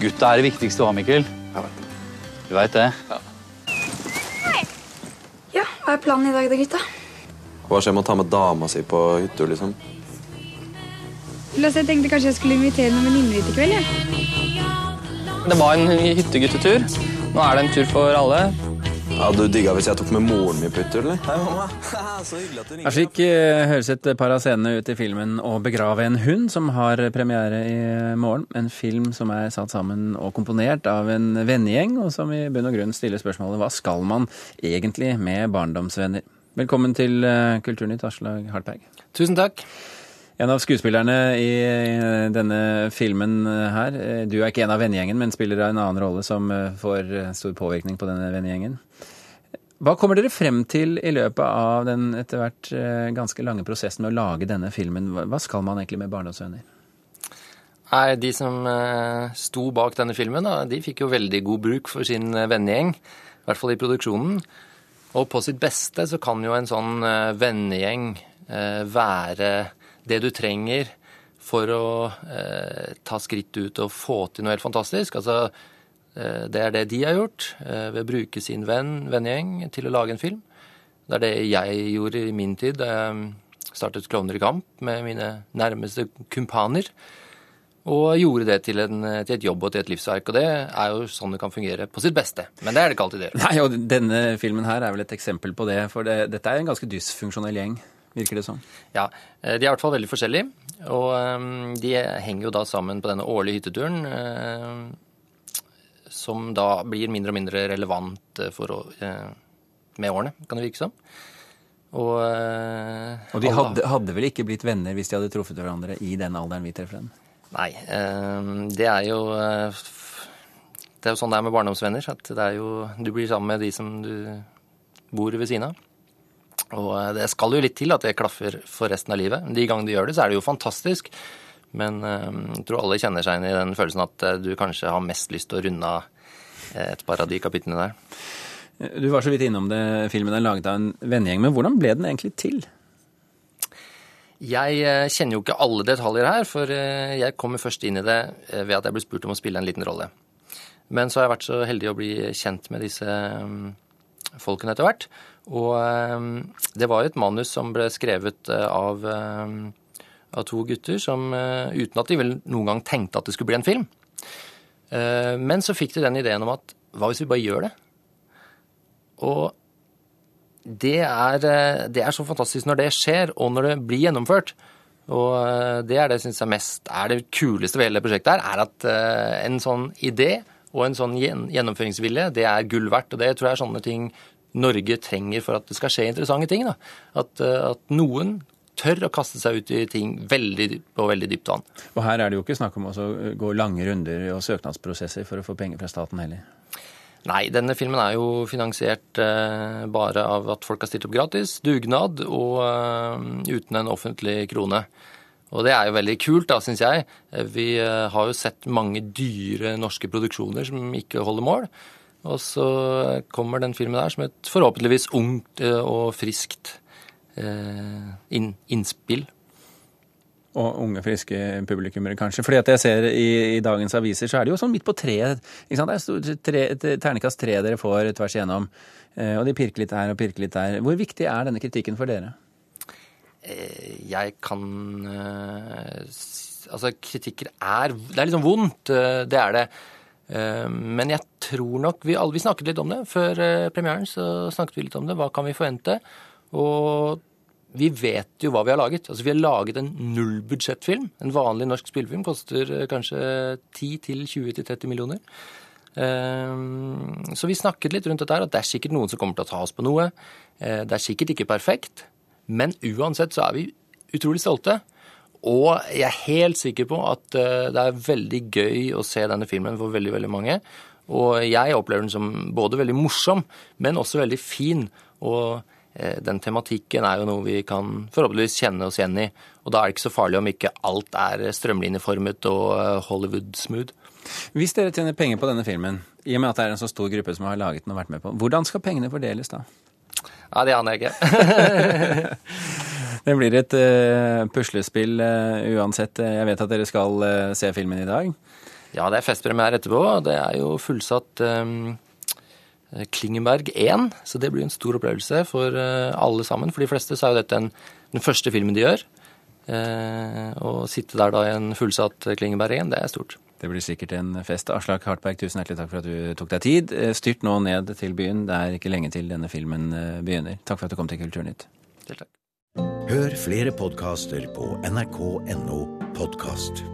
Gutta er det viktigste òg, Mikkel. Jeg vet det. Du veit det? Ja, hva er planen i dag da, gutta? Hva skjer med å ta med dama si på hytta, liksom? Jeg tenkte kanskje jeg skulle invitere noen venninner hit i kveld. Ja. Det var en hytteguttetur. Nå er det en tur for alle. Ja, Du digga hvis jeg tok med moren min på eller? Hei, mamma. Så hyggelig at du ringer. slik eh, høres et par av scenene ut i filmen 'Å begrave en hund', som har premiere i morgen. En film som er satt sammen og komponert av en vennegjeng, og som i bunn og grunn stiller spørsmålet 'Hva skal man egentlig med barndomsvenner?' Velkommen til eh, Kulturnytt, Aslaug Hartberg. Tusen takk. En av skuespillerne i eh, denne filmen her. eh, Du er ikke en av vennegjengen, men spiller en annen rolle som eh, får eh, stor påvirkning på denne vennegjengen. Hva kommer dere frem til i løpet av den etter hvert eh, ganske lange prosessen med å lage denne filmen? Hva- skal man egentlig med barndomsvenner? Nei, de som eh, sto bak denne filmen, de fikk jo veldig god bruk for sin eh, vennegjeng. I hvert fall i produksjonen. Og på sitt beste så kan jo en sånn eh, vennegjeng eh, være det du trenger for å eh, ta skritt ut og få til noe helt fantastisk. Altså, eh, det er det de har gjort eh, ved å bruke sin venn, vennegjeng til å lage en film. Det er det jeg gjorde i min tid jeg startet Klovner i kamp med mine nærmeste kumpaner. Og gjorde det til, en, til et jobb og til et livsverk. Og det er jo sånn det kan fungere på sitt beste. Men det er det ikke alltid det gjør. Nei, og Denne filmen her er vel et eksempel på det. For det, dette er en ganske dysfunksjonell gjeng, virker det som. Ja, eh, De er i hvert fall veldig forskjellige. Og eh, de henger jo da sammen på denne årlige hytteturen. eh, Som da blir mindre og mindre relevant eh, for å, med årene, kan det virke som. Og, Og de hadde, hadde vel ikke blitt venner hvis de hadde truffet hverandre i den alderen vi treffer dem? Nei, eh, det er jo Det er jo sånn det er med barndomsvenner. At det er jo, du blir sammen med de som du bor ved siden av. Og eh, det skal jo litt til at det klaffer for resten av livet. De gangene de gjør det, så er det jo fantastisk. Men eh, jeg tror alle kjenner seg inn i den følelsen at eh, du kanskje har mest lyst til å runde av et par av de kapitlene der. Du var så vidt innom det. Filmen er laget av en vennegjeng. Men hvordan ble den egentlig til? Jeg kjenner jo ikke alle detaljer her, for jeg kommer først inn i det ved at jeg ble spurt om å spille en liten rolle. Men så har jeg vært så heldig å bli kjent med disse folkene etter hvert. Og eh, det var et manus som ble skrevet eh, av, eh, av to gutter som eh, uten at de vel noen gang tenkte at det skulle bli en film. Eh, Men så fikk de den ideen om at hva hvis vi bare gjør det? Og det er, det er så fantastisk når det skjer, og når det blir gjennomført. Og det er det jeg syns er mest er det kuleste ved hele prosjektet her, er at en sånn idé og en sånn gjen- gjennomføringsvilje, det er gull verdt. Og det tror jeg er sånne ting Norge trenger for at det skal skje interessante ting. Da. At, eh, at noen tør å kaste seg ut i ting veldig, på veldig dypt vann. Og her er det jo ikke snakk om å gå lange runder og søknadsprosesser for å få penger fra staten heller. Nei, denne filmen er jo finansiert eh, bare av at folk har stilt opp gratis, dugnad og eh, uten en offentlig krone. Og det er jo veldig kult, da, syns jeg. Vi eh, har jo sett mange dyre norske produksjoner som ikke holder mål. Og så kommer den filmen der som et forhåpentligvis ungt eh, og friskt eh, innspill. Og unge, friske publikummere, kanskje. Fordi at jeg ser i, i dagens aviser, så er det jo sånn midt på treet. Det er stort tre, ternekast tre dere får tvers igjennom. Og de pirker litt her og pirker litt der. Hvor viktig er denne kritikken for dere? Jeg kan eh, Altså, kritikker er Det er liksom vondt, eh, det er det. Eh, Men jeg tror nok Vi, alle, vi snakket litt om det før eh, premieren. så snakket vi litt om det. Hva kan vi forvente? Og vi vet jo hva vi har laget. Altså, Vi har laget en nullbudsjettfilm. En vanlig norsk spillefilm koster eh, kanskje 10-20-30 millioner. Eh, Så vi snakket litt rundt dette her, at det er sikkert noen som kommer til å ta oss på noe. Eh, Det er sikkert ikke perfekt. Men uansett så er vi utrolig stolte. Og jeg er helt sikker på at eh, det er veldig gøy å se denne filmen for veldig, veldig mange. Og jeg opplever den som både veldig morsom, men også veldig fin. Og eh, den tematikken er jo noe vi kan forhåpentligvis kjenne oss igjen i. Og da er det ikke så farlig om ikke alt er strømlinjeformet og eh, Hollywood-smooth. Hvis dere tjener penger på denne filmen, i og med at det er en så stor gruppe som har laget den og vært med på, hvordan skal pengene fordeles da? Ja, det aner jeg ikke. Det blir et uh, puslespill uh, uansett. Jeg vet at dere skal uh, se filmen i dag. Ja, det er festpremiere etterpå. Det er jo fullsatt um, Klingenberg 1, så det blir en stor opplevelse for alle sammen. For de fleste så er jo dette en, den første filmen de gjør. Å sitte der da i en fullsatt Klingenberg 1, det er stort. Det blir sikkert en fest. Aslak Hartberg, tusen hjertelig takk for at du tok deg tid. Styrt nå ned til byen. Det er ikke lenge til denne filmen begynner. Takk for at du kom til Kulturnytt. Selv takk. Hør flere podkaster på nrk.no podkast.